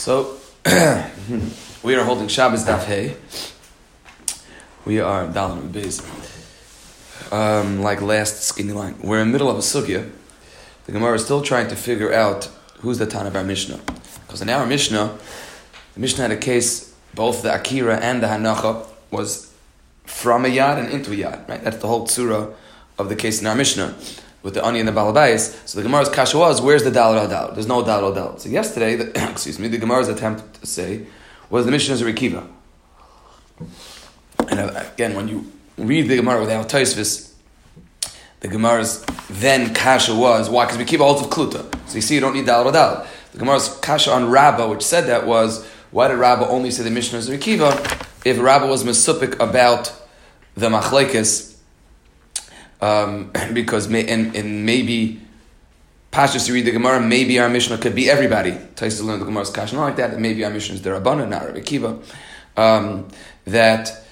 So we are holding Shabbos Daf Hey. We are Dalam Beis. Um, like last skinny line. We're in the middle of a sugya. The Gemara is still trying to figure out who's the Tan of our Mishnah. Because in our Mishnah, the Mishnah had a case, both the Akira and the Hanacha was from a yad and into a yad, right? That's the whole tsura of the case in our Mishnah with the ani and the balabais. So the Gemara's kasha was, where's the dal dal? There's no dal dal. So yesterday, the, excuse me, the Gemara's attempt to say was the Mishnah's Rikiva. And uh, again, when you read the Gemara without Taisvis, the Gemara's then kasha was why? Because Rikiva holds of kluta. So you see, you don't need dal dal. The Gemara's kasha on Rabbah, which said that was why did Rabbah only say the Mishnah's Rikiva if Rabbah was mesupik about the machlekes um, because may, and, and maybe Pashas to read the Gemara, maybe our Mishnah could be everybody. Taisus learned the Gemara's Kasha, not like that, maybe our Mishnah is Derabana, not Rabbi Kiva. Um, that,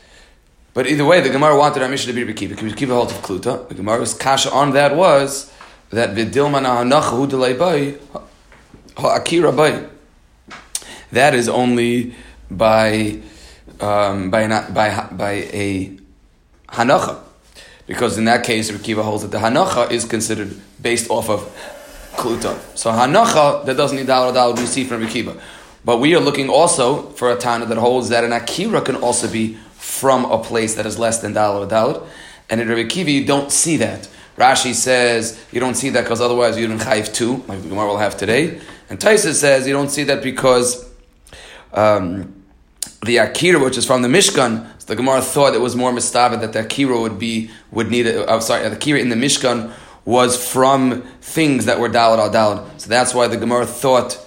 but either way, the Gemara wanted our Mishnah to be Rabbi Kiva, because Kiva holds of Kluta. The Gemara's Kasha on that was that Vidilman Ahanacha Hu Delay Akira Bay. That is only by, um, by, by, by a Hanacha because in that case, Rikiva holds that the hanacha is considered based off of kluta. So hanacha that doesn't need dal dal see from Rikiva. But we are looking also for a Tana that holds that an akira can also be from a place that is less than dal. And in Rabbi Kiva, you don't see that. Rashi says you don't see that because otherwise you're in chayv two, like the Gemara will have today. And Taisa says you don't see that because um, the akira, which is from the Mishkan, the Gemara thought it was more mistavid that the akira would be would need. A, uh, I'm sorry, the akira in the Mishkan was from things that were dalad al dalad. So that's why the Gemara thought.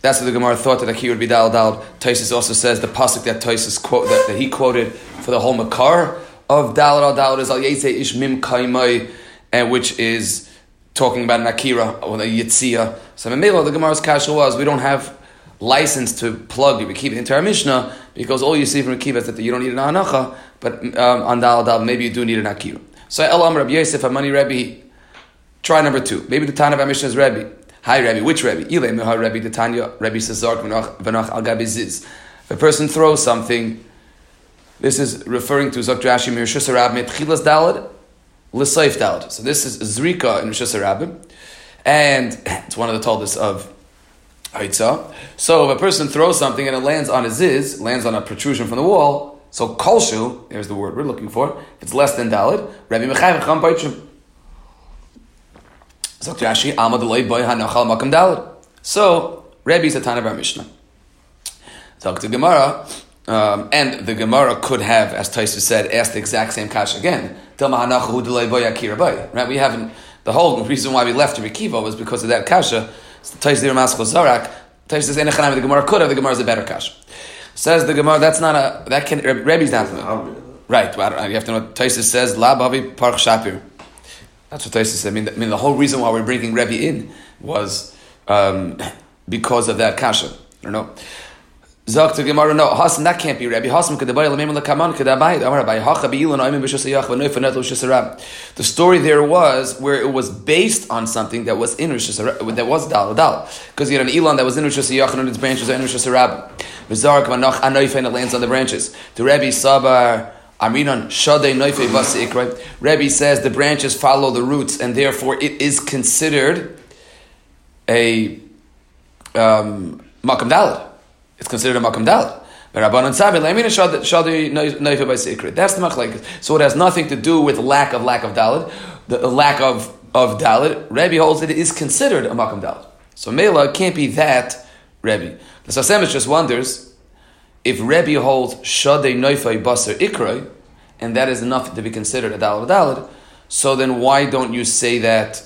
That's what the Gemara thought that akira would be dalad dalad. Taisus also says the pasuk that Taisus quote that, that, he quoted for the whole makar of dalad al dalad is al yetze ishmim kaimai, and which is talking about an akira or a yitzia. So the Gemara's kasha was we don't have license to plug Rekiva into our Mishnah because all you see from Rekiva is that you don't need an Anacha, but um, on Dal Dal maybe you do need an Akira. So Elam Rabbi Yosef Amani Rebbe, try number two. Maybe the Tana of our Mishnah is Rebbe. Hi Rebbe, which Rebbe? Ile Meha Rebbe, the Tanya, Rebbe says Zark Vanach Al Gabi Ziz. If a person throws something, this is referring to Zok Rashi Mirshus Arab Metchilas Dalad, L'Saif Dalad. So this is Zrika in Arab, and it's one of the tallest of Haitza. So if a person throws something and it lands on a ziz, lands on a protrusion from the wall, so kolshu, there's the word we're looking for, if it's less than dalid, Rabbi Mechayim Cham Paichim. So Rashi, Amad Boy Hanachal Makam Dalid. So Rabbi is a Tan of our Mishnah. Talk to Gemara, um, and the Gemara could have, as Taisu said, asked the exact same kash again. Right? We haven't. The whole reason why we left Rikiva was because of that kasha. Taish Dir Maschel Zarak. Taish says Enechanam. The Gemara could have. The Gemara is a better kash. Says the Gemara. That's not a. That can. Rebbe's not. Right. Well, you have to know. Taish says La Bavi Park Shapir. That's what Taish said. I mean, the, I mean, the whole reason why we're bringing Rebbe in was um, because of that kasha. I don't know. To Gemara, no, Hasan, that can't be Rabbi. Hasan by hacha. The story there was where it was based on something that was in Rosh that was dal dal, because you had an elan that was in Rosh Hashanah and its branches are in Rosh Hashanah. V'zark v'noch anoif and it lands on the branches. The Rabbi Sabar. Aminan Shadei Noife Vasi Rebbe says the branches follow the roots, and therefore it is considered a um, makam dalad it's considered a makam dal. That's the machlek. So it has nothing to do with lack of lack of dalid, the lack of of dalid. Rebbe holds that it is considered a makam dalid. So mela can't be that Rebbe. The Sfas Emes just wonders if Rebbe holds shadei noifei baser ikroi, and that is enough to be considered a dalid dalid. So then why don't you say that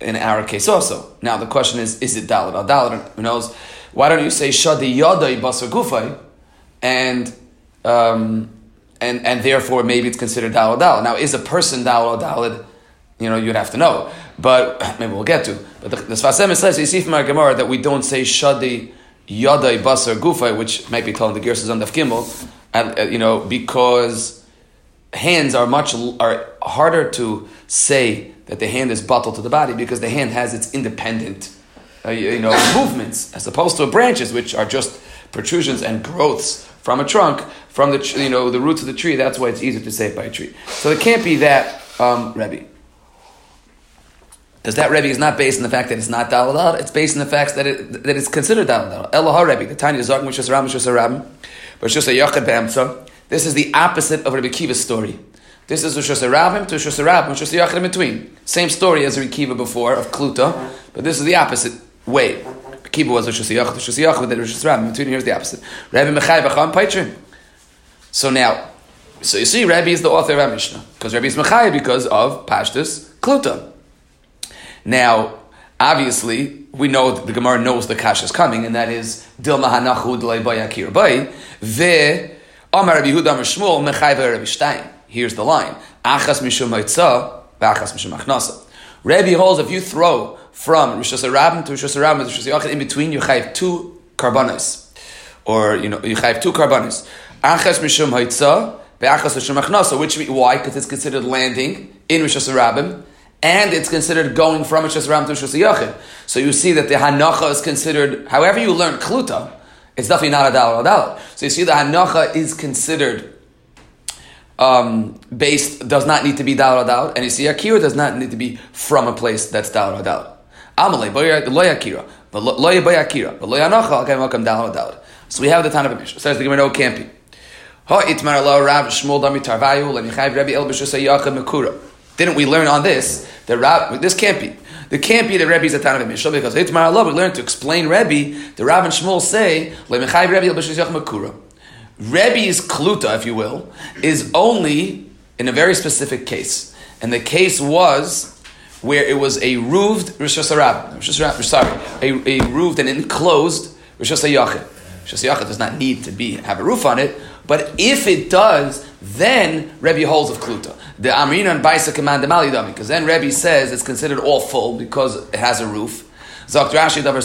in our case also? Now the question is: Is it dalid or dalid? Who knows? Why don't you say shadi yadai basar gufay, and um, and and therefore maybe it's considered dalad dalad. Now, is a person dalad dalad? You know, you'd have to know, but maybe we'll get to. But the, the Sfas Emes says you see from our Gemara that we don't say shadi yadai basar gufay, which might be told in the Gerses on the Gimel, and uh, you know because hands are much are harder to say that the hand is bottled to the body because the hand has its independent uh, you know, movements, as opposed to branches, which are just protrusions and growths from a trunk, from the you know the roots of the tree. That's why it's easier to say it by a tree. So it can't be that um, Rebbe. Because that Rebbe is not based on the fact that it's not Dalal it's based on the fact that, it, that it's considered Dalal Elohar Rebbe, the tiny Zog Mishas Ram Mishas Ram, a Yachad Be'emtza. This is the opposite of Rebbe Kiva's story. This is Rosh Hashanah to Rosh Hashanah, Rosh Hashanah in between. Same story as Rebbe Kiva before of Kluta, but this is the opposite way. Kiva was Rosh Hashanah, Rosh Hashanah, then Rosh Hashanah. Between, here's the opposite. Rebbe Mechai Bacham Paitrin. So now, so you see, Rebbe is the author of our Mishnah because Rebbe is Mechai because of Pashtus Kluta. Now, obviously, we know the Gemara knows the Kash is coming, and that is Dil Mahanachu Dlay Bayakir Bay. Ve Amar Rabbi Yehuda Amar Shmuel Mechai Rabbi Shtein. Here's the line. Achas mishum haitzah, v'achas mishum achnasa. Rebbe holds if you throw from Rosh Hashanah to Rosh Hashanah to Rosh in between, you have two carbonis. Or, you know, you have two carbonis. Achas mishum haitzah, v'achas mishum achnasa. Which, why? Because it's considered landing in Rosh Hashanah and it's considered going from Rosh Hashanah to Rosh Hashanah. So you see that the Hanacha is considered, however you learn Kluta, it's definitely not a Dal or So you see the Hanacha is considered um, based does not need to be dal dal, and you see akira does not need to be from a place that's dal dal. So we have the Tana of Mishnah. Says the Gemara, no, can't be. Didn't we learn on this that Rab, this can't be. There can't be that Rebbe is a of Mishnah because Hitmar Allah, we learned to explain Rebbe, the Rav and Shmuel say. Rebbe's kluta, if you will, is only in a very specific case. And the case was where it was a roofed Rosh sorry, a, a roofed and enclosed Rosh Hashanah. Rosh does not need to be have a roof on it, but if it does, then Rebbe holds of Kluta. The Amrina and Baisa command the Malidami, because then Rebbe says it's considered all full because it has a roof. Sagt Rashi davar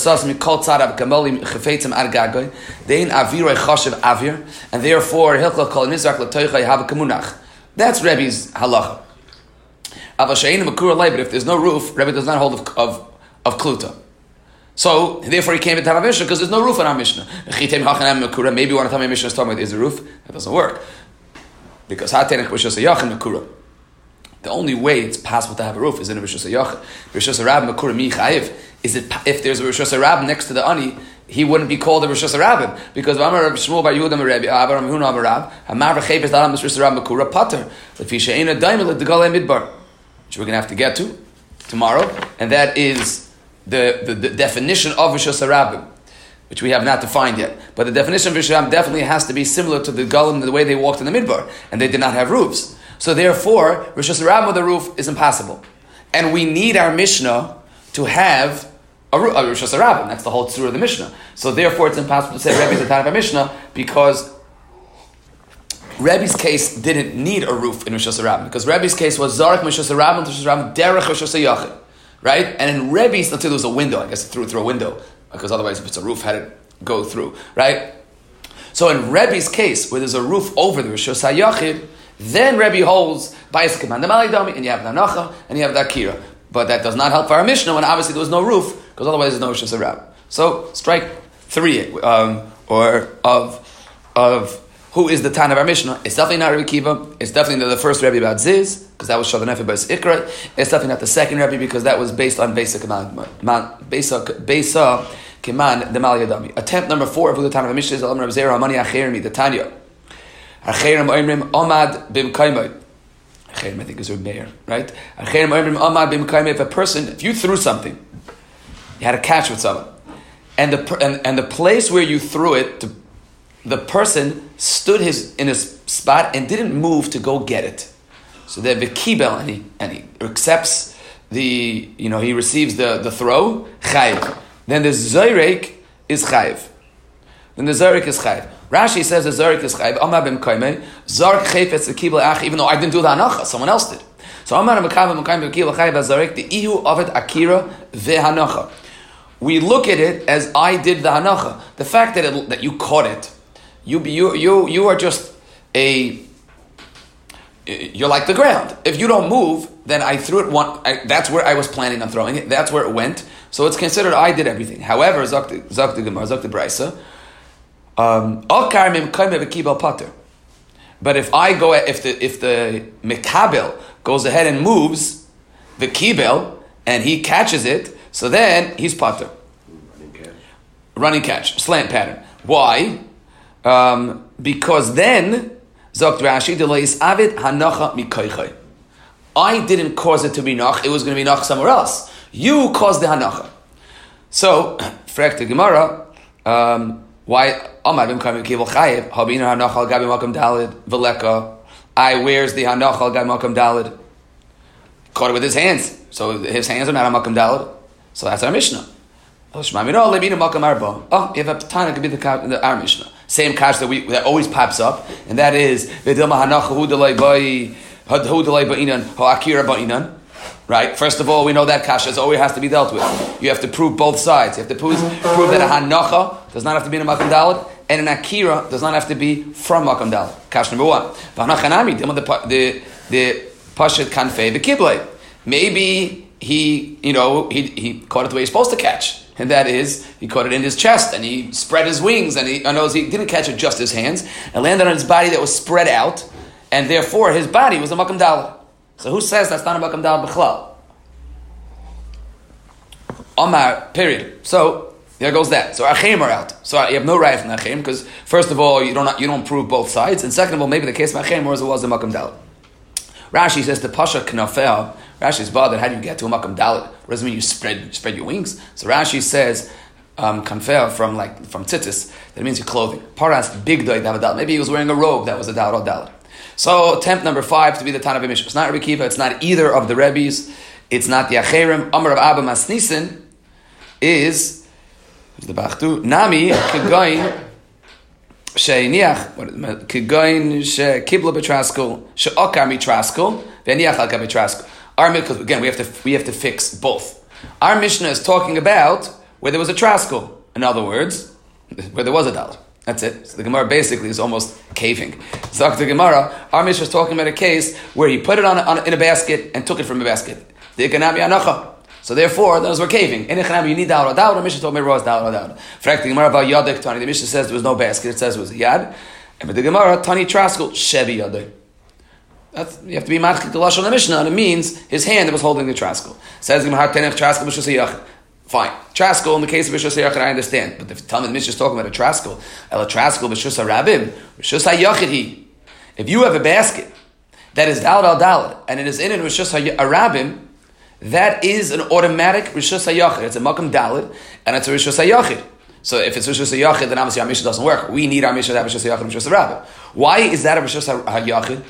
chashav avir and therefore hilchel kol nizrak l'toicha have a kamunach. That's Rebbe's halacha. But if there's no roof, Rebbe does not hold of, of, of kluta. So, therefore he came to Tana Mishnah because there's no roof in our Mishnah. Maybe to tell me Mishnah is talking about there's a roof? That doesn't work. Because just a Yachin Makura. The only way it's possible to have a roof is in a Rishus HaYachid. Rishus HaRab Makura Mi Chayiv. Is it, if there's a Rishus HaRab next to the Ani, he wouldn't be called a Rishus HaRabim. Because Amar Rabbi Shmuel Bar Yehuda Merebi, Abar Amihun Amar Rab, Hamar V'chayv is Dalam Rishus HaRab Makura Pater. Lefi She'ena Daimel L'Degalei Midbar. Which we're going to have to get to tomorrow. And that is the, the, the definition of Rishus HaRabim which we have not defined yet. But the definition of Risham definitely has to be similar to the Golim, the way they walked in the Midbar, and they did not have roofs. So therefore, Hashanah with a roof is impossible. And we need our Mishnah to have a, a Rosh. That's the whole tzur of the Mishnah. So therefore, it's impossible to say Rebbe is the of Mishnah because Rebbe's case didn't need a roof in Rosh Hashanah because Rebbe's case was Zarek Rosh Hashanah and Rosh Derech Rosh Hashanah. Right? And in Rebbe's, until there was a window, I guess through, through a window, because otherwise if it's a roof, had it go through, right? So in Rebbe's case, where there's a roof over the Rosh Hashanah, then Rebbe holds Bais Command and you have the and you have the Akira. But that does not help for our Mishnah when obviously there was no roof, because otherwise there's no Rosh Hashanah. So strike three, um, or of, of who is the Tan of our Mishnah. It's definitely not Rebbe Kiva. It's definitely the first Rebbe about Ziz, because that was Shadanefi by Ikra. It's definitely not the second Rebbe, because that was based on basic, Kiman the Yadami. Attempt number four of who the Tan of our Mishnah is Alam Rav Zera Amani Achermi, the Tanya. Acherim Oimrim Omad Bim Kaimai. Acherim, I think is a mayor, right? Acherim Oimrim Omad Bim Kaimai. If a person, if you threw something, you had a catch with someone, and the and, and the place where you threw it, to, the person stood his in his spot and didn't move to go get it. So the vikibel and he and he accepts the you know he receives the the throw chayiv. Then the zayrek is chayiv. Then the zayrek is chayiv. Rashi says the Zarek is chayv. Amar b'm kaimei. Zarek chayfetz the kibel ach. Even though I didn't do the hanacha, someone else did. So Amar b'm kaimei kibel chayv zarek. The ihu avet akira ve'hanacha. We look at it as I did the hanacha. The fact that it, that you caught it, you you you you are just a you're like the ground. If you don't move, then I threw it one. I, that's where I was planning on throwing it. That's where it went. So it's considered I did everything. However, Zok the Gemara, Zok the Brisa, um, but if I go, if the if the Mikabel goes ahead and moves the Kibel and he catches it, so then he's Pater. Running catch. Running catch, slant pattern. Why? Um, because then, Zokt Rashi, delays Avid Hanacha Mikoichai. I didn't cause it to be Nach, it was going to be Nach somewhere else. You caused the Hanacha. So, Frek the Gemara, um, why Amar bim kaim kibel chayiv habina hanachal gabi makam dalid veleka. I wears the hanachal gabi makam dalid. Caught it with his hands, so his hands are not makam dalid. So that's our mishnah. Oh, oh you have a tana could be the, the our mishnah. Same kash that we that always pops up, and that is. Right? First of all, we know that kasha always has to be dealt with. You have to prove both sides. You have to prove, prove that a hanacha does not have to be in a makam dalad, and an akira does not have to be from makam dalad. Kash number one. The the the pashat kanfei the kiblay. Maybe he, you know, he, he caught it the way he's supposed to catch. And that is, he caught it in his chest and he spread his wings and he, I know he didn't catch it just his hands and landed on his body that was spread out and therefore his body was a makam dalad. So who says that's not a makam dal b'chlal? Omar, period. So there goes that. So achim are out. So you have no right from achim because first of all you don't you don't prove both sides, and second of all maybe the case of achim was it was a makam dal. Rashi says the pasha knafel. Rashi's bothered. How do you get to a makam dalit? What does it mean you spread spread your wings? So Rashi says um, from like from tzitzis. That means your clothing. Paras big day Maybe he was wearing a robe that was a dalit or dalit. So attempt number five to be the Tanav Mishnah. It's not Rabbi Kiva. It's not either of the Rebbe's. It's not the Acherim. Amr of Abba Masnisen is the Bachtu Nami Kegoin Sheiniach Kegoin Shekibla Betraskul Sheokar Mitraskul Veniach Al Betraskul. Our because again we have to we have to fix both. Our Mishnah is talking about where there was a traskul. In other words, where there was a dal. That's it. So the Gemara basically is almost caving. Zak the Gemara, our Mishnah is talking about a case where he put it on, on, in a basket and took it from a basket. The Ikanabi Anacha. So therefore, those were caving. In Ikanabi, you need da'al or da'al. The Mishnah told me was da'al or da'al. Fact, the Gemara about Yadik Tani, the Mishnah says there was no basket, it says it was a yad. And with the Gemara, Tani Traskul, Shevi Yadik. That's, you have to be machik the lashon Mishnah, and it means his hand that was holding the traskul. Says Fine. Traskul, in the case of Rishus HaYachid, I understand. But the Talmud Mishnah is talking about a Traskul. El Traskul Rishus HaRabim. Rishus HaYachid he. If you have a basket that is Dalad al Dalad, and it is in it Rishus HaRabim, that is an automatic Rishus HaYachid. It's a Makam Dalad, and it's a Rishus HaYachid. So if it's Rishus HaYachid, then obviously our Mishnah doesn't work. We need our Mishnah to have Rishus HaYachid and Rishus HaRabim. Why is that a Rishus HaYachid?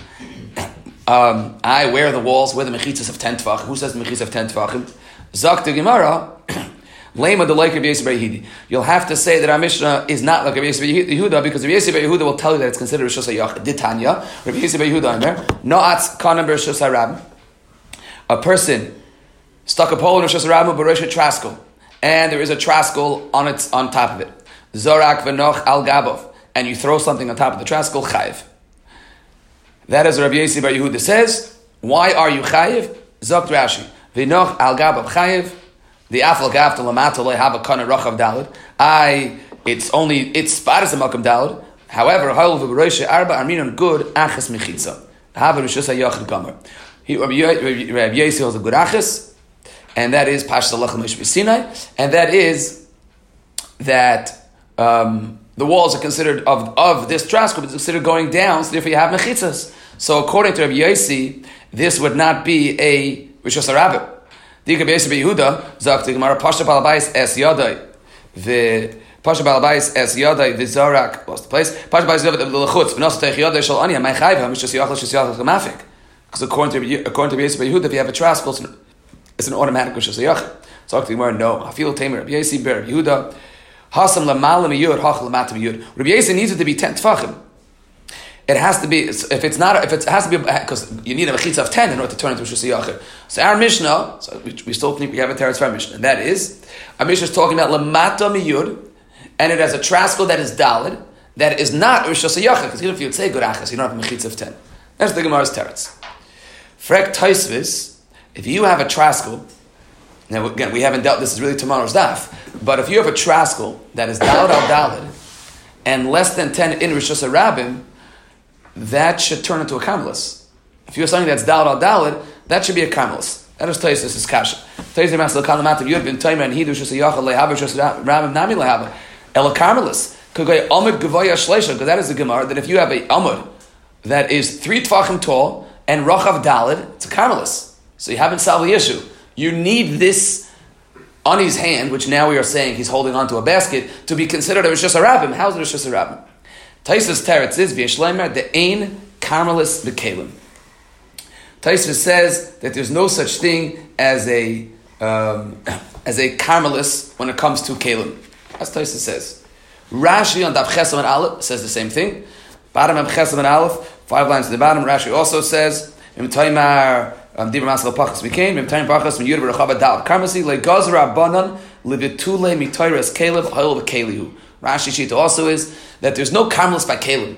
Um, I wear the walls, wear the mechitzas of ten tvachim. Who says the mechitzas of ten tvachim? Zak the Gemara, Lema the like Rabbi Yisrael You'll have to say that our Mishnah is not like Rabbi Yehuda because Rabbi Yehuda will tell you that it's considered Rishos HaYach. Ditanya, Rabbi Yehuda Aimer, No'atz Kanem Rishos HaRab. A person stuck a pole in Rishos HaRab, but Rishos Traskul, and there is a Traskul on its on top of it. Zorak v'noch al gabov, and you throw something on top of the Traskul, chayiv. That is Rabbi Yisrael Yehuda says. Why are you chayiv? Zokt Rashi. V'noch al gabav chayiv. The afal gav to lamata have a kana rachav dalid. I, it's only, it's spot as a makam dalid. However, ha'ul v'beroisha arba arminon good achas mechitza. Have a rishus ha'yachid gomer. Rabbi Yisrael is a good achas, and that is Pashas Allah Sinai, and that is that um, the walls are considered of, of this trask is considered going down, so therefore you have mechitzas. So according to Rabbi Yossi, this would not be a Rishos Harabim. Dika Beis Yehuda, Zak the Gemara, Pasha Balabais Es Yadai, the Pasha Balabais Es Yadai, the Zorak, what's the place? Pasha Balabais Yadai, the Lechutz, V'nos Teich Yadai Shal Anya, Mai Chayva, Mishas Yachal Shas Yachal Chamafik. Because according to, according to Beis Yehuda, if you have a trask, it's an automatic Rishos Yachal. Zak the Gemara, no. I feel Tamer, Rabbi Yossi, Ber Yehuda, Hasam Lamala Miyud, Hachal Lamata Miyud. Rabbi Yossi needs it to be 10 Tfachim it has to be if it's not if it has to be because you need a mechitza of ten in order to turn into a shusayachir. So our Mishnah, so we, we still think we have a teretz for Mishnah, and that is our Mishnah is talking about lamata miyud, and it has a traskal that is dalid that is not Hashanah because even if you would say good achas, you don't have a mechitza of ten. That's the Gemara's teretz. Frek taisvis, if you have a traskal, Now, again, we haven't dealt, this is really tomorrow's daf, but if you have a traskel that is dalad al dalad, and less than 10 in Rishus Rabbim, that should turn into a Karmelis. If you have something that's dalad al dalad, that should be a Karmelis. That is Taisus is Kasha. Taisus Masal Kalamativ Yud bin Taimer and Hidu Shus Yachal Lehaber Shus Rabbim Nami Lehaber. El Karmelis. Could go Amud Gavoya Shleisha, because that is the Gemara, that if you have a Amud that is three Tvachim tall and Rachav Dalad, it's a Kamalis. So you haven't solved the issue. You need this on his hand, which now we are saying he's holding onto a basket, to be considered a Rishus Harabim. How's it a Rishus Harabim? Taisus Teretz is V'yeshleimer the Ein Carmelis B'Kalim. Taisus says that there's no such thing as a um, as a Carmelis when it comes to Kalim. As Taisus says. Rashi on Dav Chesam and Aleph says the same thing. Bottom of Chesam and Aleph, five lines to the bottom. Rashi also says, um, Dibra Masal Pachas Mikain, Im Taim Pachas Min Yudra Rechava Dal Karmasi, Le Gazra Banan, Levitule Mitairas Caleb, Hayol Kelihu. Rashi Shita also is that there's no Karmelis by Caleb.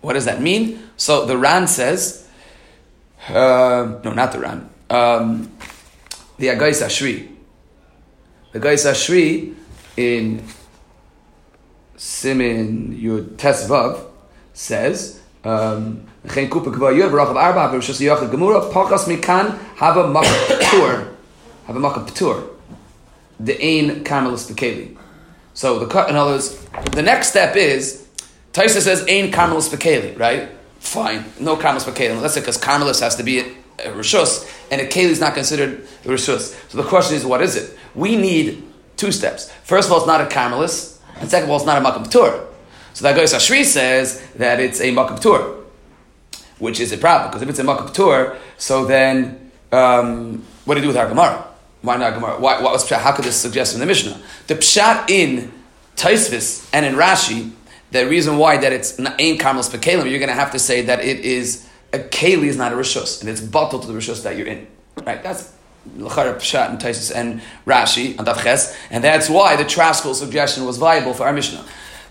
What does that mean? So the Ran says, uh, no, not the Ran, um, the Agais Ashri. The Agais Ashri in Simin Yud Tesvav says, um, Yud v'rachav arba v'rishas yachid gemura pachas mikan have a makah p'tur have a makah p'tur the ain karmelis bekeli. So the cut in other words, the next step is Taisa says ain karmelis bekeli, right? Fine, no karmelis bekeli. Let's say because karmelis has to be a, a rishus and a keli is not considered a rishus. So the question is, what is it? We need two steps. First of all, it's not a karmelis, and second of all, it's not a makah p'tur. So that goes Ashri says that it's a makah p'tur which is a problem because if it's a makab tour, so then um, what do you do with our Gemara? Why not Gemara? Why, what was How could this suggest in the Mishnah? The pshat in Taisvis and in Rashi, the reason why that it's ain't karmelis bekalim, you're going to have to say that it is a keli is not a rishus and it's bottled to the rishus that you're in. Right? That's L'chara Pshat and Taisus and Rashi and Davches, and that's why the Traskal suggestion was viable for our Mishnah.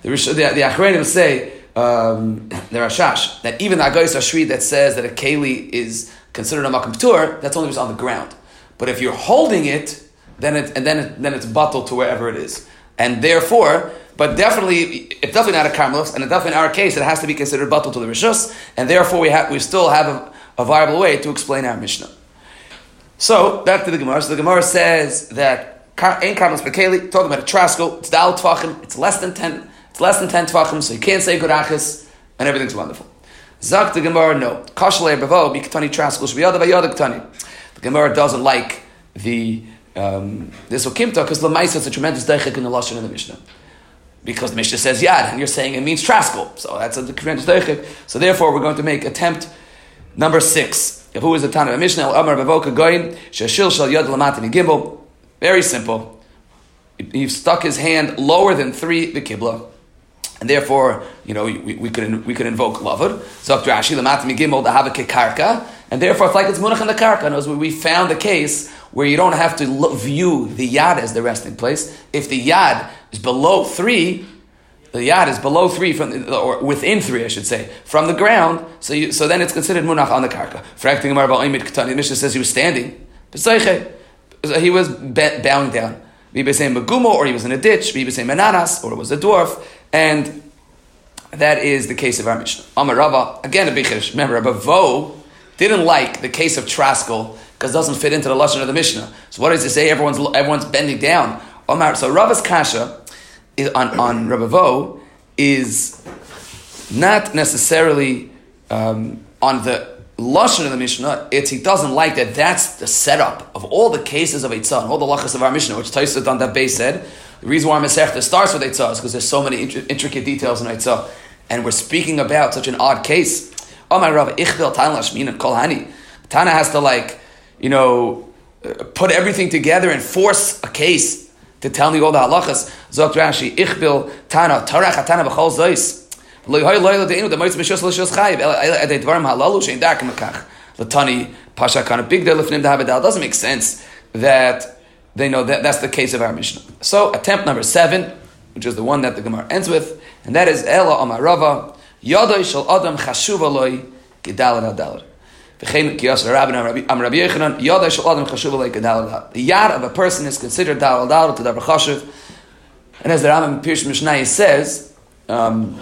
The, the, the Achrenim say um, the Rashash that even the Agais Ashri that says that a keli is considered a makam tour, that's only on the ground. But if you're holding it, then it and then it, then it's bottled to wherever it is, and therefore. But definitely, it's definitely not a karmelos, and definitely in our case, it has to be considered bottled to the rishus, and therefore we have we still have a, a viable way to explain our mishnah. So back to the Gemara. So the Gemara says that ain't karmelos bekeli talking about a trasco. It's dal tvachim. It's less than ten it's less than 10 tvachim, so you can't say gurachis, and everything's wonderful. Zak the Gemara, no. Kashle bavo, bikatani traskul, shviyada vayada katani. The Gemara doesn't like the, um, this okimta, because Lamaisa is a tremendous deichik in the Lashon in the Mishnah. Because the Mishnah says yad, and you're saying it means traskul. So that's a tremendous deichik. So therefore, we're going to make attempt number six. Who is the Tana of Mishnah? Amar bavoka goyin, shashil shal yad lamatani gimbal. Very simple. He stuck his hand lower than three, the kibla and therefore, you know, we, we could we could invoke lavud. Zok Rashi l'matim gimel dahavik karka, and therefore it's like it's munach in the karka. And we found a case where you don't have to view the yad as the resting place. If the yad is below three, the yad is below three from or within three, I should say, from the ground. So you, so then it's considered munach on the karka. Frakting Gemara about The Mishnah says he was standing. He was bowing down. or he was in a ditch. saying Mananas, or it was a dwarf. And that is the case of our Mishnah. Amar Rava, again a Bichish. Remember, Rabba Vo didn't like the case of Traskal because it doesn't fit into the Lashon of the Mishnah. So what does it say? Everyone's, everyone's bending down. Amar, so Rava's Kasha is, on, on Rabba Vo is not necessarily um, on the Lashon of the Mishnah, it's he doesn't like that that's the setup of all the cases of Eitzah and all the lachas of our Mishnah, which that base said, the reason why Masechta starts with Eitzah is because there's so many intricate details in Eitzah. And we're speaking about such an odd case. Oh my Rav, Ichbil Tana Lashmin Kol Hani. Tana has to like, you know, uh, put everything together and force a case to tell me all the halachas. Zok Rashi, Ichbil Tana, Tarach Tana B'chol Zois. Doesn't make sense that they know that that's the case of our Mishnah. So attempt number seven, which is the one that the Gemara ends with, and that is Ela Amarava Yadai Shal Adam Chashuva Loi Gedalit The yad of a person is considered dal dal to davar chashuv, and as the Rambam Pirush Mishnah says, um,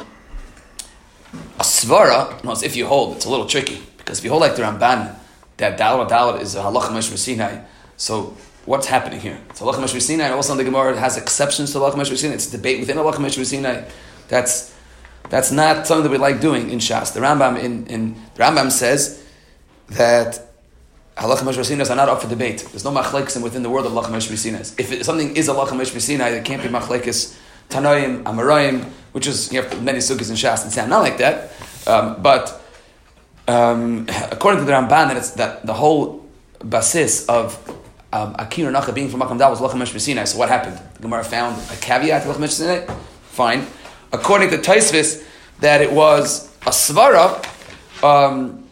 a svara, if you hold, it's a little tricky because if you hold like the Ramban that dal dal is a halacha Sinai, so what's happening here? It's halacha mesh Sinai, and also the Gemara has exceptions to halacha mesh Sinai. It's a debate within halacha mesh Sinai. That's that's not something that we like doing in Shas. The Rambam in, in the Rambam says that halacha meshvasinas are not up for debate. There's no machlekes within the world of halacha meshvasinas. If it, something is halacha meshvasina, it can't be machlekes tanoim, amarayim, which is you have many sukkahs in Shas and sound not like that. Um, but um, according to the Ramban, that it's that the whole basis of um, Akira Nacha being from Makam Dal was halacha meshvasina. So what happened? The Gemara found a caveat to halacha meshvasina. Fine. According to Taisvis, that it was a svara. Um,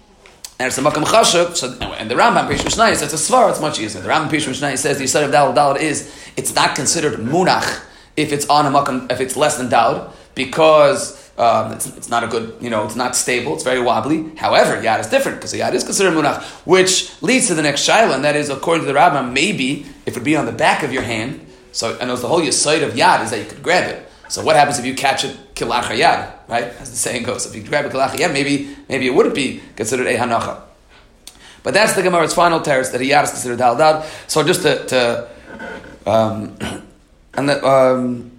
and it's a makam chashuv. So, and the Rambam Pish Mishnah says it's a svar. It's much easier. The Rambam Pish Mishnah says the Yisrael of Dalad Dalad is it's not considered munach if it's on a makam if it's less than Dalad because. Um, it's, it's, not a good, you know, it's not stable, it's very wobbly. However, Yad is different because Yad is considered Munach, which leads to the next Shaila, and that is, according to the Rambam, maybe if it would be on the back of your hand, so, and it's the whole side of Yad is that you could grab it. So what happens if you catch it kilach yad, right? As the saying goes, if you grab a kilach yad, maybe maybe it wouldn't be considered a hanacha. But that's the Gemara's final teretz that yad is considered dal So just to, to um, and the, um,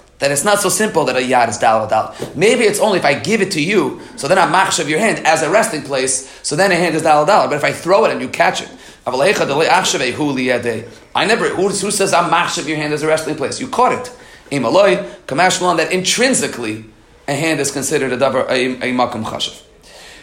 That it's not so simple that a yad is dal dal. Maybe it's only if I give it to you, so then I'm machshav your hand as a resting place, so then a hand is dal dal. But if I throw it and you catch it, I never. Who, who says I'm machshav your hand as a resting place? You caught it. Imaloi, Kamashmalan, that intrinsically a hand is considered a davar, a, a makam chashav.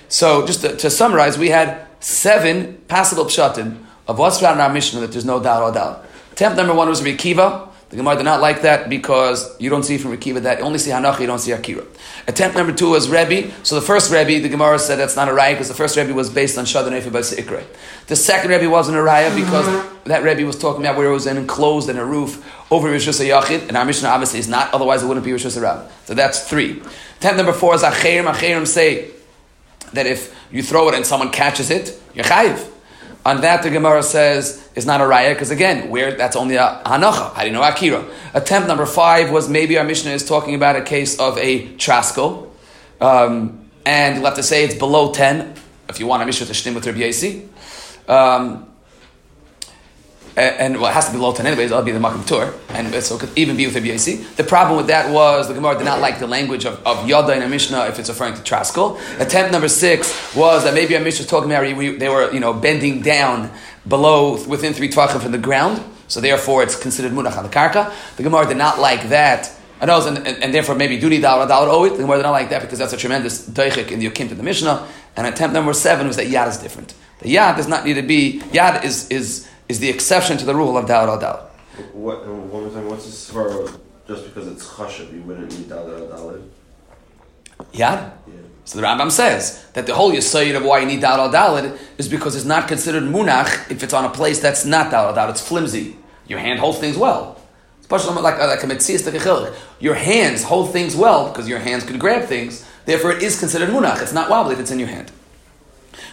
So, just to, to, summarize, we had seven passable pshatim of what's found in our Mishnah that there's no doubt or doubt. Attempt number one was Rikiva. The Gemara did not like that because you don't see from Rikiva that you only see Hanacha, you don't see Akira. Attempt number two was Rebbe. So the first Rebbe, the Gemara said that's not a raya because the first Rebbe was based on Shadon Efe by Ikre. The second Rebbe wasn't a raya because that Rebbe was talking about where it was enclosed in a roof over Rishus Yachid, and our Mishnah obviously is not, otherwise it wouldn't be Rishus Rab. So that's three. Attempt number four is Acherim. Acherim say that if you throw it and someone catches it, you're chayiv. On that, the Gemara says is not a raya because again, where that's only a hanacha. How do you know akira? Attempt number five was maybe our Mishnah is talking about a case of a trasko, um, and you'll have to say it's below ten if you want a Mishnah to shtim with Rabbi. Um, and, well, it has to be 10 anyways, that'll be the Makam Tur, and so it could even be with Rabbi Yasi. The problem with that was the Gemara did not like the language of, of Yada in a Mishnah if it's referring to Traskal. Attempt number six was that maybe a Mishnah was talking about they were, you know, bending down below, within three tvachim from the ground, so therefore it's considered Munach the Karka. The Gemara did not like that. And, also, and, and, therefore maybe duty dollar dollar it. The Gemara did not like that because that's a tremendous daichik in the Yokim to the Mishnah. And attempt number seven was that Yad is different. The Yad does not need to be, Yad is, is is the exception to the rule of Dal al Dal. What, one more time, what's this for? Just because it's chashav, you wouldn't need Dal al Dal? Yad? Yeah. So the Rambam says that the whole yisayid of why you need Dal al Dalid is because it's not considered munach if it's on a place that's not Dal al Dalid. It's flimsy. Your hand holds things well. Especially like, uh, like a mitzvah, Your hands hold things well because your hands could grab things. Therefore, it is considered munach. It's not wobbly if it's in your hand.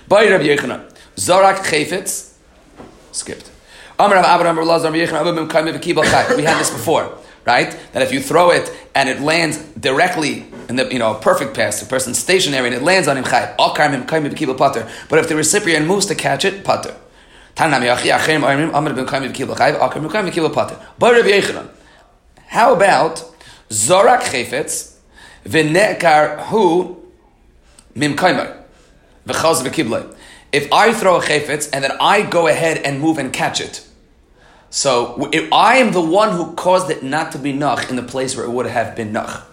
By Rabbi Zarak chayfetz skipped. We had this before, right? That if you throw it and it lands directly in the you know a perfect pass, the person's stationary and it lands on him. But if the recipient moves to catch it, pater. How about Zorak Chefetz v'nekar hu mimkaimer v'chaz v'kiblay? If I throw a chayfetz and then I go ahead and move and catch it, so if I am the one who caused it not to be nach in the place where it would have been nach.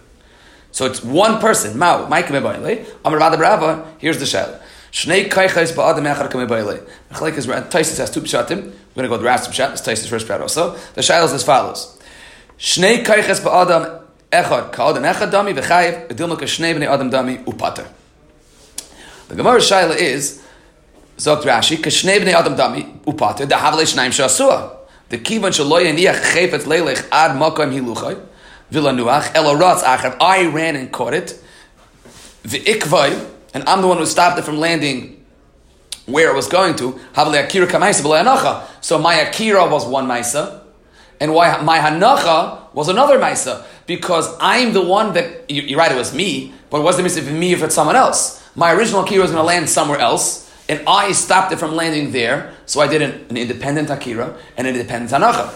So it's one person. Mao, Mike Amar Here's the shell. Shnei kaichais ba'adam Taisus has two pshatim. We're going to go to the Ras pshat. This Taisus first pshat also. The shaila is as follows. Shnei kaichas ba'adam echad ka'adam echad dami k'shnei b'nei adam dami upater. The Gemara shaila is Zogt Rashi k'shnei b'nei adam dami upater the havle shnaim shasua. The kivan shaloy yaniach chayfetz leilech ad makam hiluchay vilanuach elaratz achav. I ran and caught it. V'ikvay and I'm the one who stopped it from landing where it was going to. Havle akira kamaisa anacha. So my akira was one maisa, and why my hanacha was another maisa because I'm the one that you, are right. It was me, but it wasn't me if it's someone else. My original akira was going to land somewhere else, and I stopped it from landing there. So I did an, an independent akira and an independent hanacha.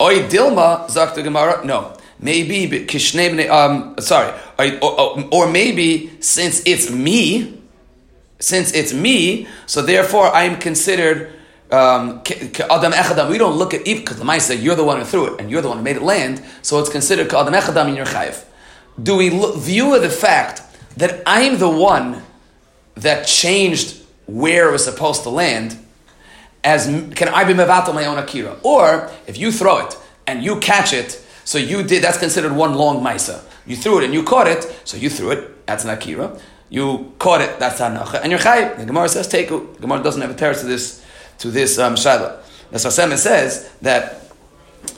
Oy dilma zakta gemara. No, maybe um sorry or, or, maybe since it's me since it's me so therefore i'm considered um, adam echadam. We don't look at Eve, because the you're the one who threw it, and you're the one who made it land, so it's considered adam echadam in your chayv. Do we look, view the fact that I'm the one that changed where it was supposed to land? As can I be mevatel my own akira? Or if you throw it and you catch it, so you did, that's considered one long maisa. You threw it and you caught it, so you threw it, that's an akira. You caught it, that's hanacha. And you're. The Gemara says, take. The Gemara doesn't have a terrace to this, to this um, shaila. The Sfas Emes says that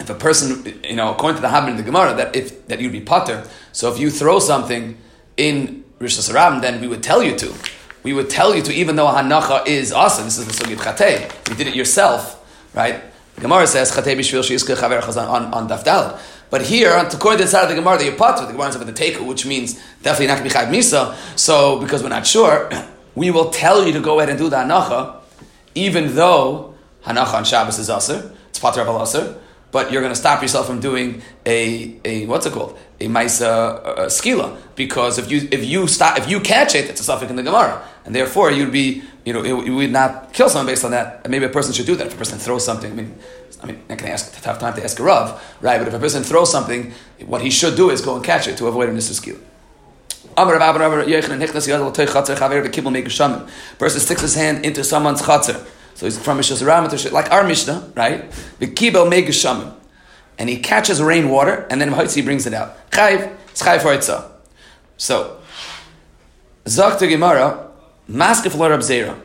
if a person, you know, according to the Habit in the Gemara, that if that you'd be potter. So if you throw something in Hashanah, then we would tell you to. We would tell you to, even though hanacha is awesome. This is the sugit chatei. You did it yourself, right? The Gemara says chatei b'shvil sheizke chaver on on daf but here, on to the side of the Gemara, the Yapatra, the Gemara is about the take, which means definitely not Chayv Misa. So, because we're not sure, we will tell you to go ahead and do the Hanacha, even though Hanacha on Shabbos is Aser, it's Patra of Aser, but you're going to stop yourself from doing a, a what's it called? A Maisa uh, skila. Because if you, if you stop, if you catch it, it's a suffix in the Gemara. And therefore, you'd be, you know, you would not kill someone based on that. And maybe a person should do that. If a person throws something, I mean, I mean, I can ask have time to ask a Rav, right? But if a person throws something, what he should do is go and catch it to avoid a nisra Person sticks his hand into someone's chatzar. So he's from Mishas like our Mishnah, right? The kibel megashamim. And he catches rainwater, and then he brings it out. Chayv, it's chayv for itza. So, Zok to Gemara, maskef lo Rab Zera.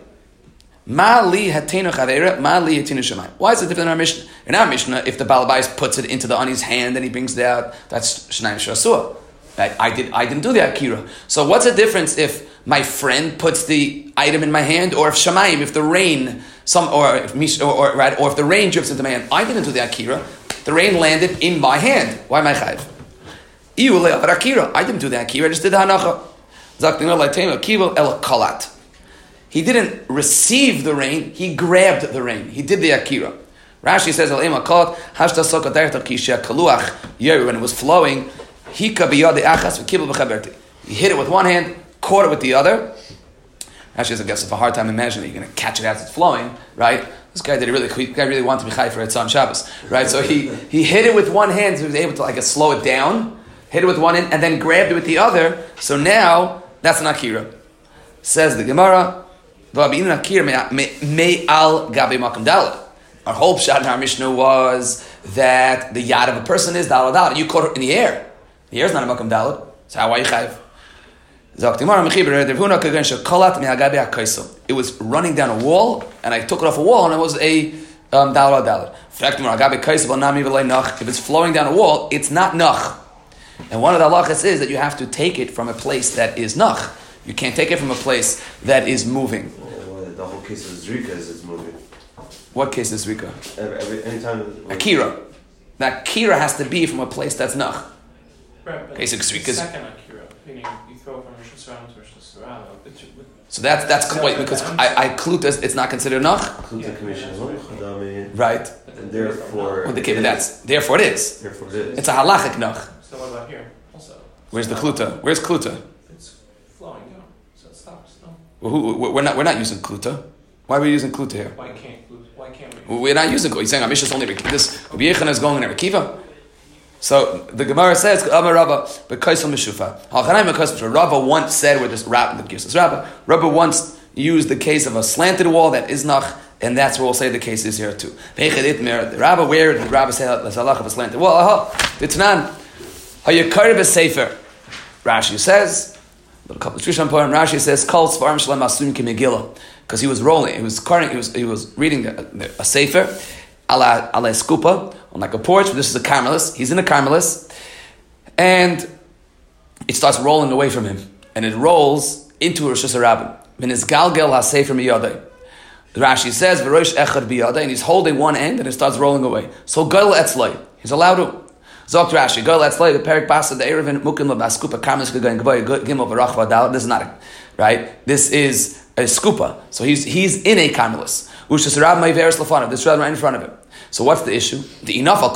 Ma li hatenu chavera, ma li hatenu shemayim. Why is it different in our Mishnah? In our Mishnah, if the Balabais puts it into the ani's hand and he brings it out, that's shnayim shasua. I, I, did, I didn't do the akira. So what's the difference if my friend puts the item in my hand, or if shemayim, if the rain, some, or if, or, or, right, or if the rain drips into my hand, I didn't do the akira. The rain landed in my hand. Why am I chayv? akira. I didn't do the akira. I just did the hanacha. He didn't receive the rain, he grabbed the rain. He did the akira. Rashi says, when it was flowing, he hit it with one hand, caught it with the other. Rashi says, I guess, a hard time imagining you're going to catch it as it's flowing, right? This guy did it really, this guy really wanted to be chai for its on Shabbos, right? So he, he hit it with one hand, so he was able to like slow it down, hit it with one hand, and then grabbed it with the other. So now that's an akira. Says the Gemara, our whole shot in our Mishnah was that the yad of a person is dalad. You caught it in the air. The air is not a makam dalad. So how are you chayv? It was running down a wall, and I took it off a wall, and it was a um, dalad dalad. If it's flowing down a wall, it's not nach. And one of the halachas is that you have to take it from a place that is nach. You can't take it from a place that is moving the whole case of Zrika is it's moving. What case is Zrika? Every, every anytime. Akira. The Akira has to be from a place that's Nach. Right, but Basic Zrika. Second Akira, meaning you throw from Rosh Hashanah to Rosh Hashanah. So that's that's No, wait, because I, I kluta it's not considered nach, Kluta commission is only chadami, right? and therefore. Well, okay, but that's therefore it is. Therefore it is. It's a halachic nach. So what about here? Also. Where's the kluta? Where's kluta? It's flowing down, so it stops. No. Well, who, we're not we're not using kluta. Why are we using kluta here? Why can't why can't we? We're not using kluta. He's saying Amisha's only this. Rabbi Yechon is going in a Rekiva. So the Gemara says, "Amar Rava, bekaisel mishufa." Halchanayim bekaisel. Rava once said, "Where this Rava the gives us Rava." Rava once, used the case of a slanted wall that is nach, and that's where we'll say the case is here too. The Rabbi, where did the Rabbi say the halach of a slanted wall? Aha, the Tanan. Is safer. Rashi says, a couple of Trisham poem. Rashi says, "Kol svarim shalem asum kimegillah," because he was rolling. He was carting. He was he was reading a sefer, ala ala skupa on like a porch. This is a Karmelis. He's in a Karmelis, and it starts rolling away from him, and it rolls into Rosh Hashanah. Min is galgel ha-sefer miyadei. The Rashi says, "V'rosh echad biyadei," and he's holding one end, and it starts rolling away. So gal etzlay, he's allowed to. Zok Rashi, gal etzlay, the perik basa, the erevin mukin labaskupa kamis gegayin geboy gimel v'rach v'adal. This is not a, right. This is a skupa. So he's he's in a Karmelis. Ushas rab ma'iveres lefanav. This rab right in front of him. So what's the issue? The enough al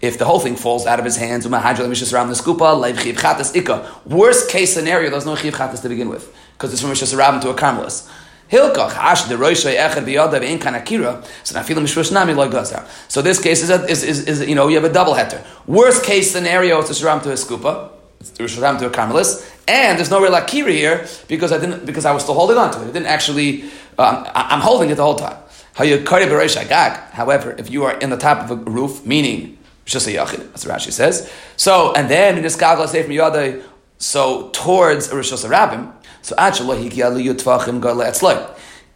if the whole thing falls out of his hands, umahajal mishas ram ikka. Worst case scenario, there's no chiv chatas to begin with because it's from mishas ram to a Karmelis. Hilkach hash the roishay echad biyadav in kanakira. So now feeling mishrush nami loy gazar. So this case is, a, is, is, is, you know you have a double heter. Worst case scenario it's a shram to a skupa. A to a Karmelis, and there's no real akira here because I didn't because I was still holding on to it. I didn't actually. Um, I, I'm holding it the whole time. However, if you are in the top of a roof, meaning that's what Rashi says. So, and then in this seif so towards rishos rabbim, so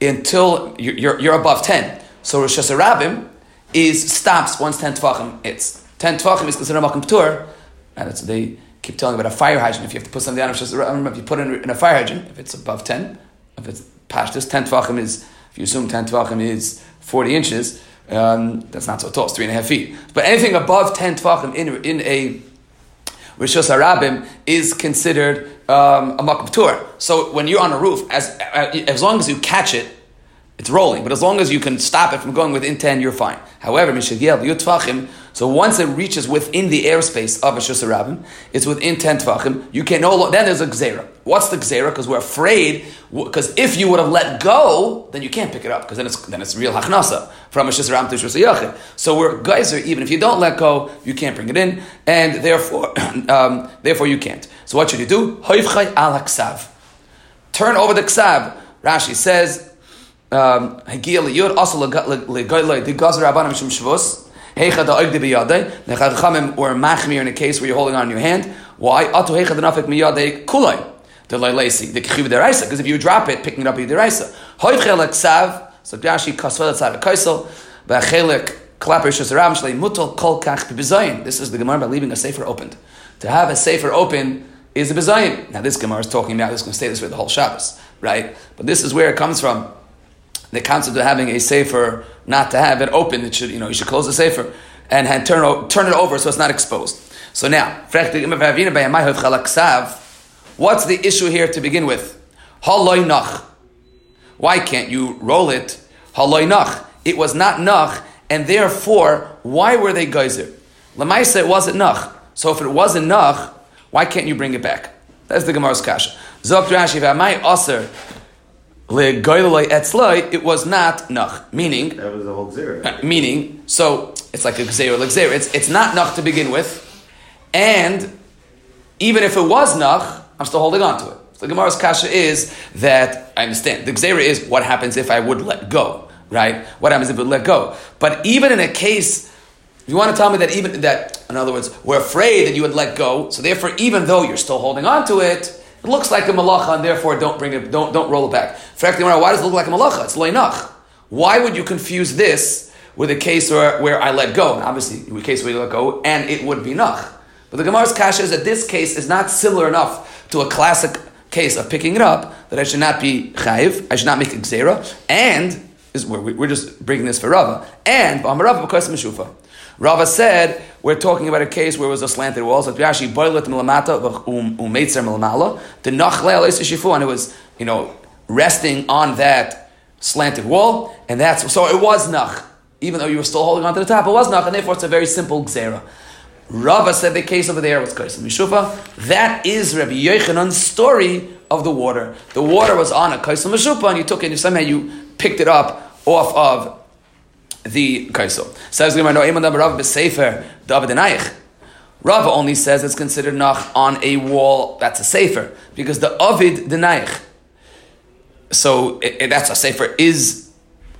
until you're, you're above ten. So rishos rabbim is stops once ten tvachim. It's ten tvachim is considered makom ptur, and it's they keep telling about a fire hydrant. If you have to put something down, if you put it in a fire hydrant, if it's above ten, if it's past this ten tvachim is you assume 10 tvachim is 40 inches, um, that's not so tall, it's three and a half feet. But anything above 10 tvachim in, in a Rishos is considered um, a makam. So when you're on a roof, as, as long as you catch it, it's rolling. But as long as you can stop it from going within 10, you're fine. However, Mishagiel, Yutfachim, so once it reaches within the airspace of a Shusarabim, it's within 10 Tvachim, you can no longer, then there's a Gzera. What's the Gzera? Because we're afraid, because if you would have let go, then you can't pick it up, because then it's, then it's real Hachnasa from a Shusarabim to Shusayachid. So we're geyser, even if you don't let go, you can't bring it in, and therefore, um, therefore you can't. So what should you do? Hoivchai al Turn over the Ksav. Rashi says, um, or machmir in a case where you're holding on your hand. Why? Atu heicha da nafik miyadei kulay. The leilesi the kichiv deraisa because if you drop it, picking it up is deraisa. Hoivchel ksav. So Rashi kasvel tzad kaisel. V'achelik klaper shesarav shlei mutal kol kach bebizayin. This is the gemara about leaving a sefer opened. To have a sefer open is a bezayin. Now this gemara is talking about. This is going to stay this way the whole Shabbos, right? But this is where it comes from the concept of having a safer not to have it open, it should, you know, you should close the safer and, and turn, turn it over so it's not exposed. So now, what's the issue here to begin with? Why can't you roll it? It was not nach, and therefore, why were they geyser? Lamaisa, it wasn't nach. So if it wasn't nach, why can't you bring it back? That's the Gemara's kasha. Zok Rashi, v'amai aser it was not nach. Meaning, that was the whole zera. Uh, meaning, so it's like a gzera, like. It's, it's not nach to begin with, and even if it was nach, I'm still holding on to it. So the Gemara's kasha is that I understand the gzera is what happens if I would let go, right? What happens if I would let go? But even in a case. You want to tell me that even that, in other words, we're afraid that you would let go, so therefore, even though you're still holding on to it, it looks like a malacha, and therefore don't bring it, don't, don't roll it back. Frankly, why does it look like a malacha? It's leinach. Why would you confuse this with a case where, where I let go? And obviously, in a case where you let go, and it would be nach. But the Gemara's kasha is that this case is not similar enough to a classic case of picking it up that I should not be chayiv, I should not make a gzera, and is we're, we're just bringing this for Rava, and Rava because Meshufa. Rava said we're talking about a case where it was a slanted wall. So Rashi boilet milamata um, umeitzer milamala the nachle shifu, and it was you know resting on that slanted wall, and that's so it was nach. Even though you were still holding on to the top, it was nach, and therefore it's a very simple gzera. Rava said the case over there was Kaisim Mishufa. That is Rabbi Yochanan's story of the water. The water was on a Kaisim Mishufa, and you took it, and somehow you picked it up off of the kaisel. Says Gemara, no, Rav b'sefer David and Rav only says it's considered nach on a wall that's a sefer because the Ovid denaich so it, it- that's a sefer is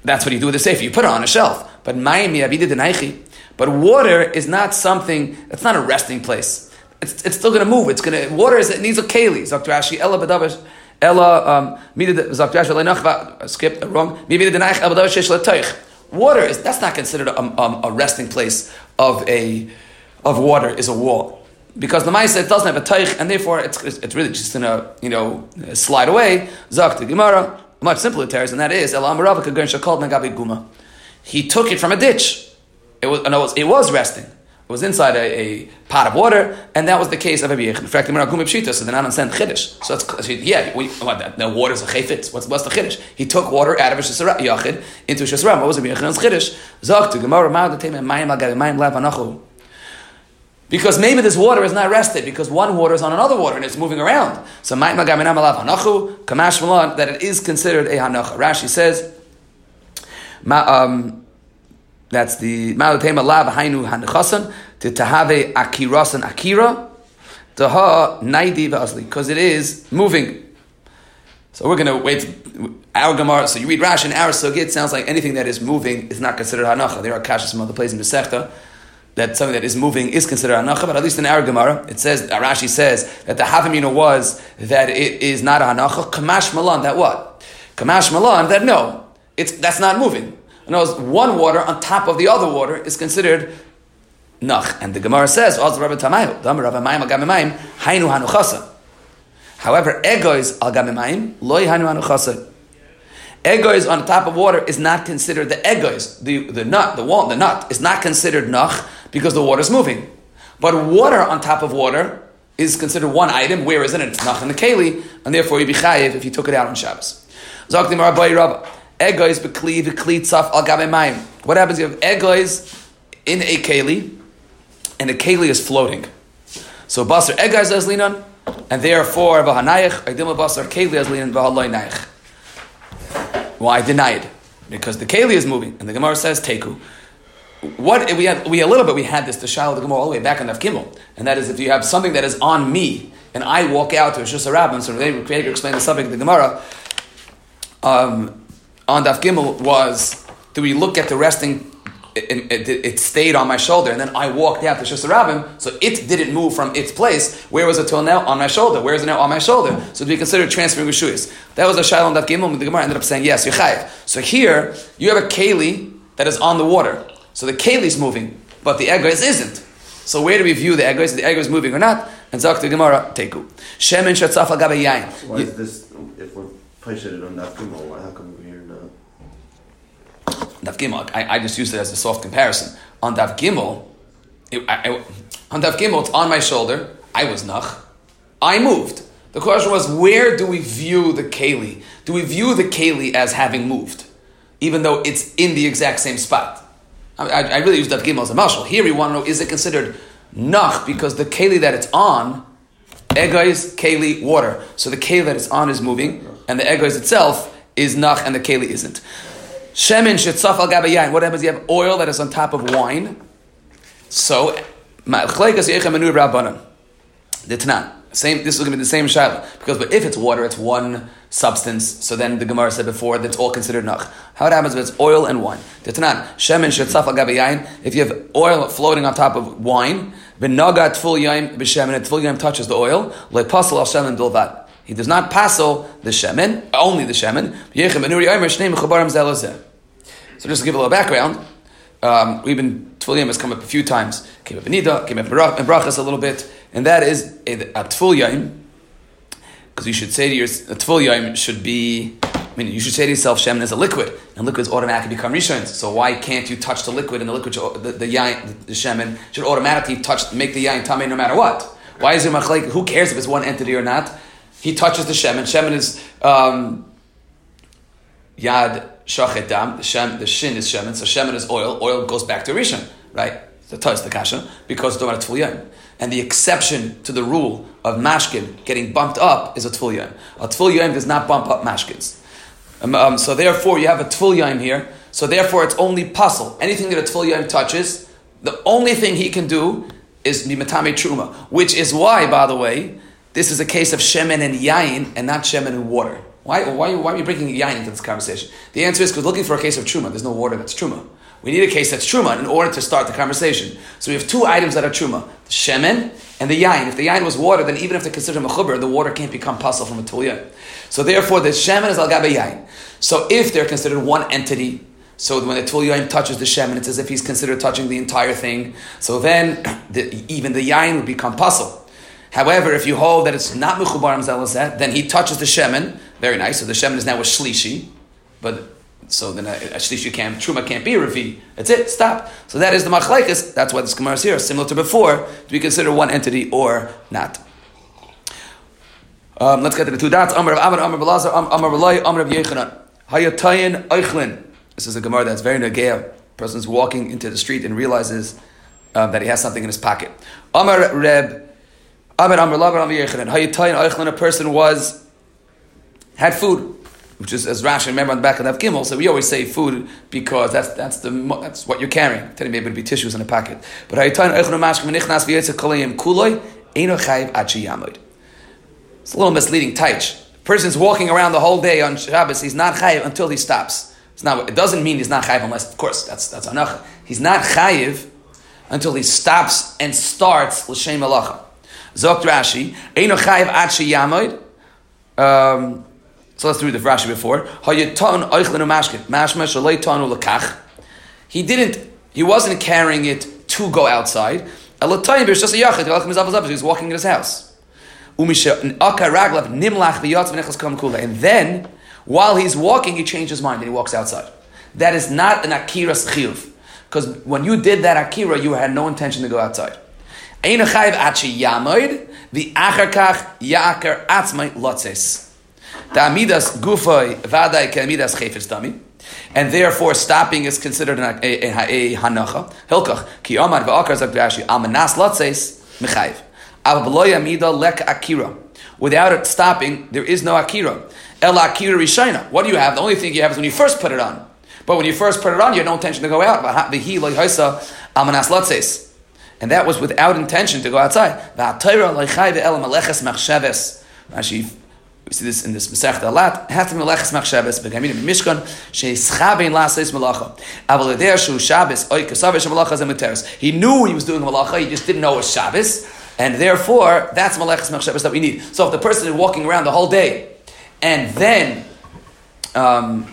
that's what you do with the sefer. You put it on a shelf. But mayim yavida denaichi. But water is not something. It's not a resting place. It's, it's still going to move. It's going to water is it needs a keli. Zok Rashi ella b'davar ella um mida zok Rashi leinach skip wrong. Mida denaichi ella b'davar shesh letoich. Water is that's not considered a, um, a resting place of a of water is a wall because the Maisa it doesn't have a teich, and therefore it's, it's really just gonna you know slide away. Zak the Gemara, much simpler tears, and that is El Amarava Kagan Shakal Guma. He took it from a ditch. It was no, it was, it was resting. It was inside a, a pot of water, and that was the case of Abi Yechon. In fact, the so they're not understand Chiddush. So that's yeah, we, what, the water's a chayfit. What's what's the Chiddush? He took water out of a Shesara Yachid into a Shesara. What was Abi Yechon's Chiddush? Zak the Gemara Ma'ad Teim Mayim Agabi Mayim Lav Anachu. Because maybe this water is not rested because one water is on another water and it's moving around. So kamash malon that it is considered a hanacha. Rashi says, ma, um, that's the ma'utema lab hainu hanachasan to tahave akirasan akira to ha naidi v'asli because it is moving. So we're going to wait. Our Gemara. So you read Rashi and our Sugit. It sounds like anything that is moving is not considered hanacha. There are kashas some other places in the Sechta that something that is moving is considered hanacha, but at least in our Gemara, it says, uh, Rashi says that the Havamina was that it is not a hanacha. Kamash malan, that what? Kamash malan, that no, it's, that's not moving. In words, one water on top of the other water is considered nach. And the Gemara says, "Oz Rabbi Rabbi However, egois al Gamimayim, loy Hainu Hanuchasa. Egois on top of water is not considered the egois, the, the nut, the wall, the nut is not considered nach because the water is moving. But water on top of water is considered one item. Where is it? It's nach in the keli, and therefore you'd be chayiv if you took it out on Shabbos. Zok Dimar Abayi Rabbah. Egois bekli v'kli tzaf al gabe mayim. What happens if you have egois in a keli, and the keli is floating? So basar egois as linan, and therefore v'hanayich aidim basar keli as linan v'haloi nayich. Why deny it? Because the keli is moving, and the Gemara says teku. What we had, we a little bit we had this to Shiloh the Gemara all the way back on Daf Gimel, and that is if you have something that is on me, and I walk out to a Shus Rabbin, so they Krieger explained the subject of the Gemara. Um, on Daf Gimel was do we look at the resting? It, it, it, stayed on my shoulder, and then I walked out to Shus Rabbin, so it didn't move from its place. Where was it till now? On my shoulder. Where is it now? On my shoulder. So do we consider transferring Rishuyas? That was a Shiloh on Daf Gimel. and The Gemara ended up saying yes, you're. So here you have a keli that is on the water. So the keli is moving, but the egos isn't. So where do we view the egos? The egos is moving or not? And Zak the Gemara, teku. Shemin shatzaf al gabe yain. Why is this, if we're placing it on that Gimel, how come we're Daf Gimel, I, I just used it as a soft comparison. On Daf Gimel, it, I, I, on Daf Gimel, it's on my shoulder. I was nach. I moved. The question was, where do we view the keli? Do we view the keli as having moved, even though it's in the exact same spot? I, I, really use Daf Gimel as a marshal. Here we want to know, is it considered nach because the keli that it's on, egos, keli, water. So the keli that it's on is moving, and the egos itself is nach, and the keli isn't. Shemin shetzaf al gabayayin. What happens? You have oil that is on top of wine. So, ma'achleikas yechem anu. The Tanan. Same. This is going to be the same shaila because, but if it's water, it's one substance. So then the Gemara said before that's all considered nach. How it happens if it's oil and wine? The Tanan. Shemin shetzaf al gabayayin. If you have oil floating on top of wine, v'naga tful yaim b'shemin, and tful yaim touches the oil, le'pasal al shemin bilvad. He does not passel the shemen, only the shemen. So just to give a little background, um, we've been Tfulium has come up a few times. Came up in Nida, came up in Brachas a little bit, and that is a, a Tfulium, because you should say to your a should be. I mean, you should say to yourself, Shemin is a liquid, and liquids automatically become rishons. So why can't you touch the liquid and the liquid, the, the the, Shemin should automatically touch, make the yain tame no matter what? Why is it machlek? Who cares if it's one entity or not? He touches the Shemin. Shemin is um, Yad Shachet Dam. The, shem, the Shin is Shemin. So Shemin is oil. Oil goes back to Rishon, right? The Taz, the Kasha, because it's a Tful And the exception to the rule of Mashkin getting bumped up is a Tful. A Tful does not bump up Mashkins. Um, um, so therefore, you have a Tful here. So therefore, it's only puzzle. Anything that a Tful touches, the only thing he can do is Mimatame Truma, which is why, by the way, this is a case of shemen and yain and not shemen and water. Why, why, why are you bringing yain into this conversation? The answer is because looking for a case of truma. There's no water that's truma. We need a case that's truma in order to start the conversation. So we have two items that are truma: the shemen and the yain. If the yain was water, then even if they consider mechuber, the water can't become pasul from a tulya. So therefore, the shemen is al gabe yain. So if they're considered one entity, so when the tulyain touches the shemen, it's as if he's considered touching the entire thing. So then, the, even the yain would become pasul. However, if you hold that it's not mechubar then he touches the shemen. Very nice. So the shemen is now a shlishi, but so then a, a shlishi can't truma can't be a revi. That's it. Stop. So that is the machlekes. That's why this gemara is here, similar to before, to be considered one entity or not. Um, let's get to the two dots. Amr of Amr, Amr Belazar, Amr Belay, Amr of Yechanan. Hayatayin Eichlin. This is a gemara that's very negea. Person's walking into the street and realizes um, that he has something in his pocket. Amr Reb, Amr Amr Labar Amr Yechanan. Hayatayin Eichlin. A person was had food, which is as Rashi remember on the back of that Gimel. So we always say food because that's that's the that's what you're carrying. Telling maybe it'd be tissues in a pocket. But It's a little misleading. Taich. Person's walking around the whole day on Shabbos. He's not chayiv until he stops. It's not. It doesn't mean he's not chayiv unless, of course, that's that's anach. He's not chayiv until he stops and starts l'shem malacha. Zokt Rashi. Eino chayiv ad. Um, so let's read the Rashi before. He didn't. He wasn't carrying it to go outside. He was walking in his house. And then, while he's walking, he changed his mind and he walks outside. That is not an akira chiyuv. Because when you did that akira, you had no intention to go outside. The acharkach yaakar atzmai lotzes. The amidas gufay vaday amidas chayfetz dami. And therefore, stopping is considered a, a, a, hanacha. Hilkach ki omar v'akar zak Rashi amanas lotzes mechayiv. Without it stopping, there is no akira. El akira rishayna. What do you have? The only thing you have is when you first put it on. But when you first put it on, you had no intention to go out. And that was without intention to go outside. Rashi, we see this in this Masech a lot. Hatim meleches machshavas begamin mishkan sheischabein laseis malacha. Aval shu Shabbos oy. He knew he was doing malacha. He just didn't know it was Shabbos. And therefore, that's Malachas Machshavas that we need. So if the person is walking around the whole day and then um,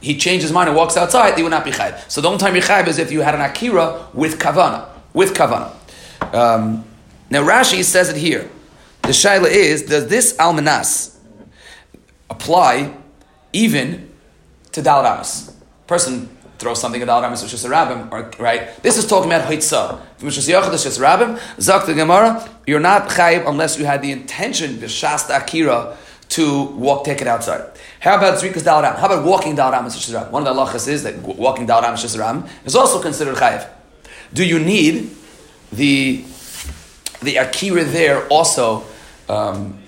he changes his mind and walks outside, he would not be chayv. So the only time you're chayv is if you had an akira with kavana. With kavana. Um, now Rashi says it here. The shaila is, does this almanas apply even to Dal Ramas? Person throw something at Al Ramis Rishus Rabbim, or right? This is talking about Hitzah. From Rishus Yochad Rishus Rabbim, Zak the Gemara, you're not chayiv unless you had the intention, B'shasta Akira, to walk, take it outside. How about Zrikas Dal Ram? How about walking Dal Ram Rabbim? One of the halachas is that walking Dal Ram Rishus Rabbim is also considered chayiv. Do you need the the Akira there also um,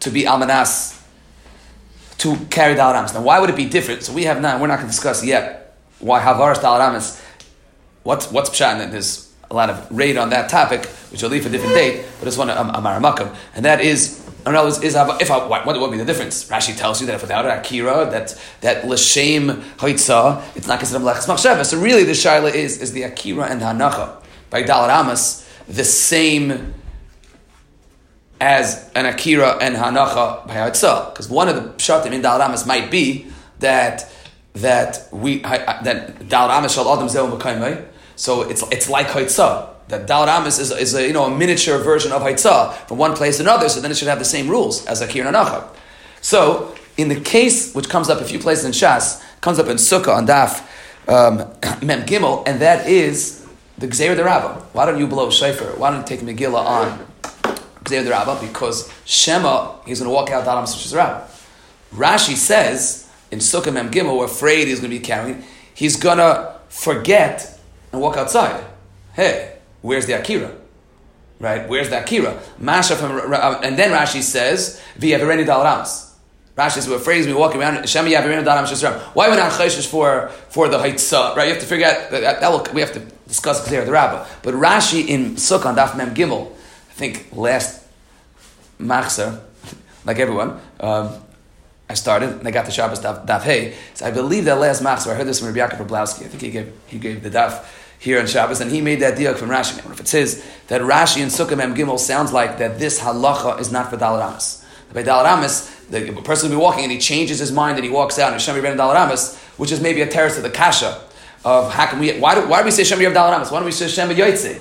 to be Almanas? To carry Dal Rams. Now, why would it be different? So we have none. We're not going to discuss yet why Havaras Talaramis, what's what's Pshat? And there's a lot of raid on that topic, which will leave for a different date, but it's one of um, Amaramakam. And that is, I don't know, is, if I, what, what would be the difference? Rashi tells you that if without Akira, that, that L'Shem Haitza, it's not considered Melechus Machsheva. So really the Shaila is, is the Akira and the Hanacha. By Dalaramas, the same as an Akira and Hanacha by Haitza. Because one of the Pshatim in Dalaramas might be that that we that Dal Ramis Shal Adam Zeu So it's it's like Haitzah. That Dal Ramis is, is a you know a miniature version of Haitzah from one place to another. So then it should have the same rules as Akira and Nanacha. So in the case which comes up a few places in Shas, comes up in Sukkah on Daf um, Mem Gimel, and that is the Gzeir the Rabbah. Why don't you blow Shayfer? Why don't you take Megillah on Gzeir the Rabbah? Because Shema, he's going to walk out Dal Ramis Shal Rabbah. Rashi says in Sukkah Mem Gimel, we're afraid he's going to be carrying, he's going to forget and walk outside. Hey, where's the Akira? Right? Where's the Akira? Masha from, and then Rashi says, Via Vereni Dal Rams. Rashi says, we're afraid he's going to be walking around, Shem Yavirin Dal Rams Why would not for, for the Haitzah? Right? You have to figure out, that, that will, we have to discuss clear the Rabbah. But Rashi in Sukkah Daf Mem Gimel, think last Machzer, like everyone, um, I started, and I got the Shabbos daf, daf Hey. So I believe that last machzor, I heard this from Rabbi Yaakov Rablowski. I think he gave he gave the daf here in Shabbos, and he made that deal from Rashi. If it says that Rashi and Sukkah Mem Gimel sounds like that this halacha is not for Dalaramas. By Dalaramas, the person will be walking and he changes his mind and he walks out and Hashem Yirben Dalaramas, which is maybe a terrace of the Kasha of how can we, why do, why do we say Shem Yirben Dalaramas? Why don't we say Shem Yoitze?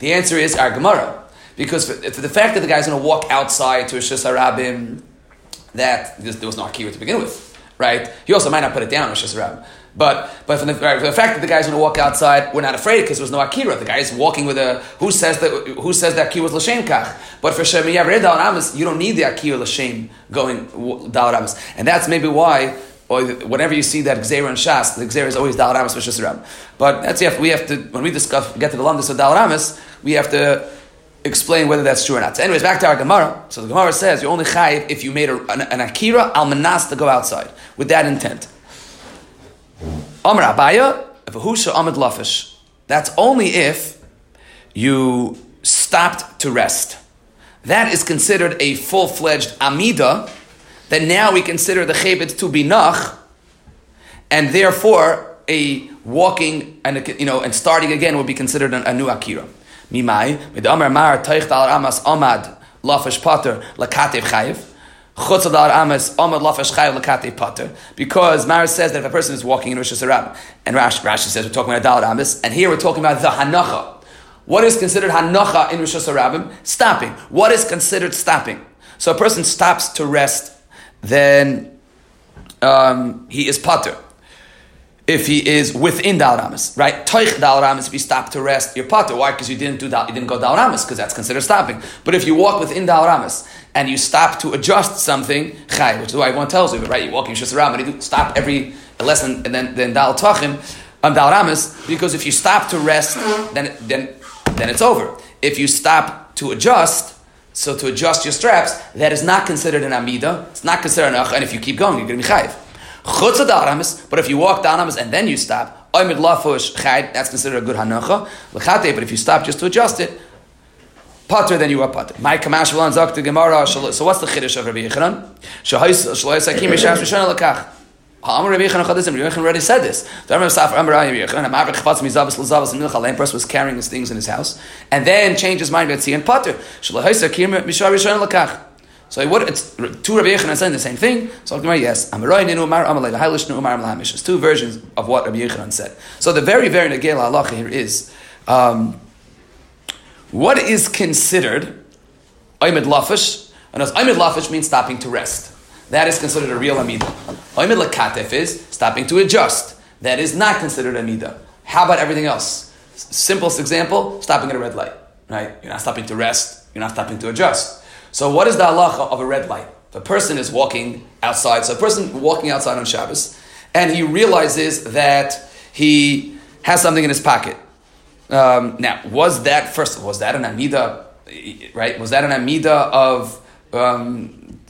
The answer is our Gemara. Because for, for the fact that the guy's going to walk outside to a Shus Harabim, that there was no Akira to begin with, right? He also might not put it down in Shus Harabim. But but from the, for the fact that the guy's going to walk outside, we're not afraid because there was no akira. The guy is walking with a who says that who says that akira was l'shem kach. But for shemiyav ramas, you don't need the akira l'shem going dal ramas, and that's maybe why. Or whenever you see that gzera and shas, the gzera is always dal ramas. But that's if we have to when we discuss get to the landis of dal ramas, we have to explain whether that's true or not. So anyways, back to our Gemara. So the Gemara says you only chayiv if you made a, an, an akira al manas to go outside with that intent. Amr Abaya, Vahusha Amid Lafish. That's only if you stopped to rest. That is considered a full fledged Amida, that now we consider the Chebet to be Nach, and therefore a walking and you know and starting again would be considered a, a new Akira. Mimai, with Amr Mar Teicht al Amas Amad Lafish Pater Lakatev Chayiv. Because Maris says that if a person is walking in Rosh Hashanah, and Rash, Rashi says we're talking about Dalit Amis, and here we're talking about the Hanacha. What is considered Hanacha in Rosh Hashanah? Stopping. What is considered stopping? So a person stops to rest, then um, he is Pater if he is within Dal Ramas, right? Toich Dal Ramas, if you stop to rest, you're Pater. Why? Because you didn't do Dal, you didn't go Dal Ramas, because that's considered stopping. But if you walk within Dal Ramas and you stop to adjust something, Chai, which is why everyone tells you, right? You walk Shus Ram, and you stop every lesson and then, then Dal Tachim, um, Dal Ramas, because if you stop to rest, then, then, then it's over. If you stop to adjust, so to adjust your straps, that is not considered an Amida, it's not considered an Ach, and if you keep going, you're going to be Chayiv. Chutz daramis, but if you walk down and then you stop, oimid lafush chayd, that's considered a good hanacha. L'chate, but if you stop just to adjust it, Pater, then you are pater. My kamash v'lan zok to Gemara. So what's the chiddush of Rabbi Yechanan? Shahais shlois hakim yishash rishon lekach. Ha'amar Rabbi Yechanan chadizim. Rabbi Yechanan already said this. The Rabbi Safar Amar Rabbi Yechanan. Amar v'chvatz mizavas l'zavas and milcha. Lame person was carrying his things in his house, and then changed his mind. Betzi and pater. Shlohais hakim rishon lekach. So what? It's two Rabbi Yechanan saying the same thing. So Gemara, yes. It's two versions of what Rabbi Yechanan said. So the very very negel halacha here is um, what is considered oimid lafish. And as oimid lafish means stopping to rest. That is considered a real amida. Oimid lakatef is stopping to adjust. That is not considered amida. How about everything else? Simplest example: stopping at a red light. Right? You're not stopping to rest. You're not stopping to adjust. So what is the halacha of a red light? A person is walking outside, so a person walking outside on Shabbos, and he realizes that he has something in his pocket. Um, now, was that first? Was that an amida? Right? Was that an amida of? Um,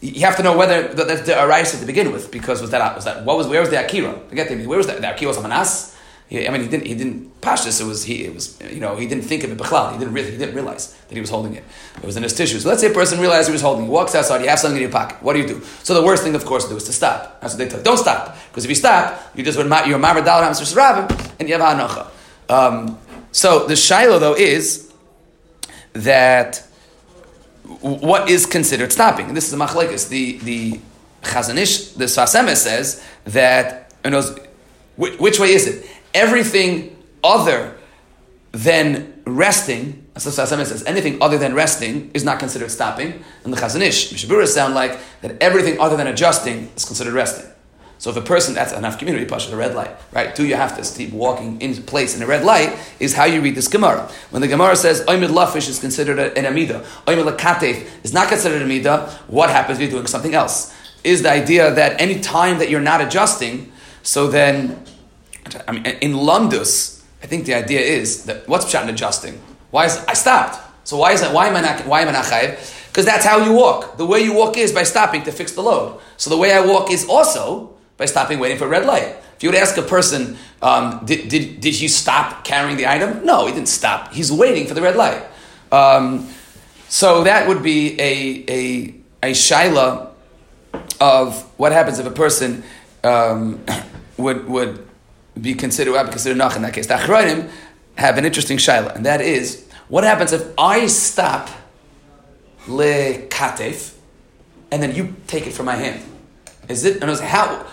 you have to know whether that's the arise to begin with, because was that was that what was where was the akira? Forget the where was that? The akira was manas. He, I mean, he didn't. He didn't pashtus. It was he. It was you know. He didn't think of it. Bechlal. He didn't really. He didn't realize that he was holding it. It was in his tissues. So let's say a person realized he was holding. He walks outside. You have something in your pocket. What do you do? So the worst thing, of course, to do is to stop. That's what they tell. You. Don't stop because if you stop, you just would you're mamar dal rabim and you have hanocha. Um, so the shiloh though is that what is considered stopping. And this is a machlekes. The the Chazon Ish the Sfas says that you know, which, which way is it? Everything other than resting, as the says, anything other than resting is not considered stopping. And the Chazon Ish, Mishabura sound like that everything other than adjusting is considered resting. So if a person, that's enough community, push at a red light, right? Do you have to keep walking in place in a red light? Is how you read this Gemara. When the Gemara says Oimid Lafish is considered an Amida, Oimid Lakatef is not considered an Amida, what happens if you're doing something else? Is the idea that any time that you're not adjusting, so then I mean, in Lundus, I think the idea is that what's pshat adjusting? Why is I stopped? So why is that? Why am I not? Why am I not chayiv? Because that's how you walk. The way you walk is by stopping to fix the load. So the way I walk is also by stopping, waiting for a red light. If you would ask a person, um, did, did, did you stop carrying the item? No, he didn't stop. He's waiting for the red light. Um, so that would be a a a shaila of what happens if a person um, would would be considered would be considered nach in that case. The Achronim have an interesting shaila, and that is what happens if I stop le katef, and then you take it from my hand. Is it? And how?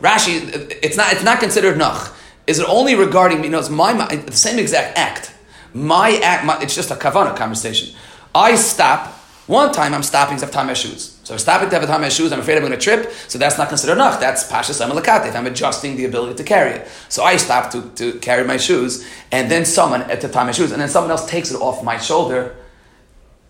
Rashi, it's not. It's not considered nach. Is it only regarding me? No, it's my, my the same exact act. My act. My, it's just a kavana conversation. I stop. One time I'm stopping to have my shoes. So I'm stopping to have my shoes. I'm afraid I'm going to trip. So that's not considered nach. That's pashas amalakatif. I'm adjusting the ability to carry it. So I stop to, to carry my shoes, and then someone at the time my shoes, and then someone else takes it off my shoulder.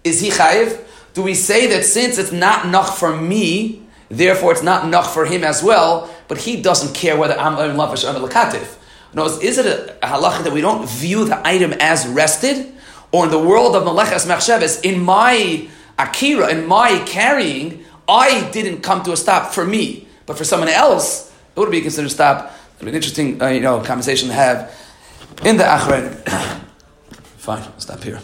Is he chayiv? Do we say that since it's not nach for me, therefore it's not nach for him as well, but he doesn't care whether I'm in lavish or lakatif? No, is it a, a halacha that we don't view the item as rested? Or in the world of Maleches Machsheves, in my Akira, in my carrying, I didn't come to a stop for me, but for someone else, it would be considered a stop. It'd be an interesting, uh, you know, conversation to have in the Achron. Fine, I'll stop here.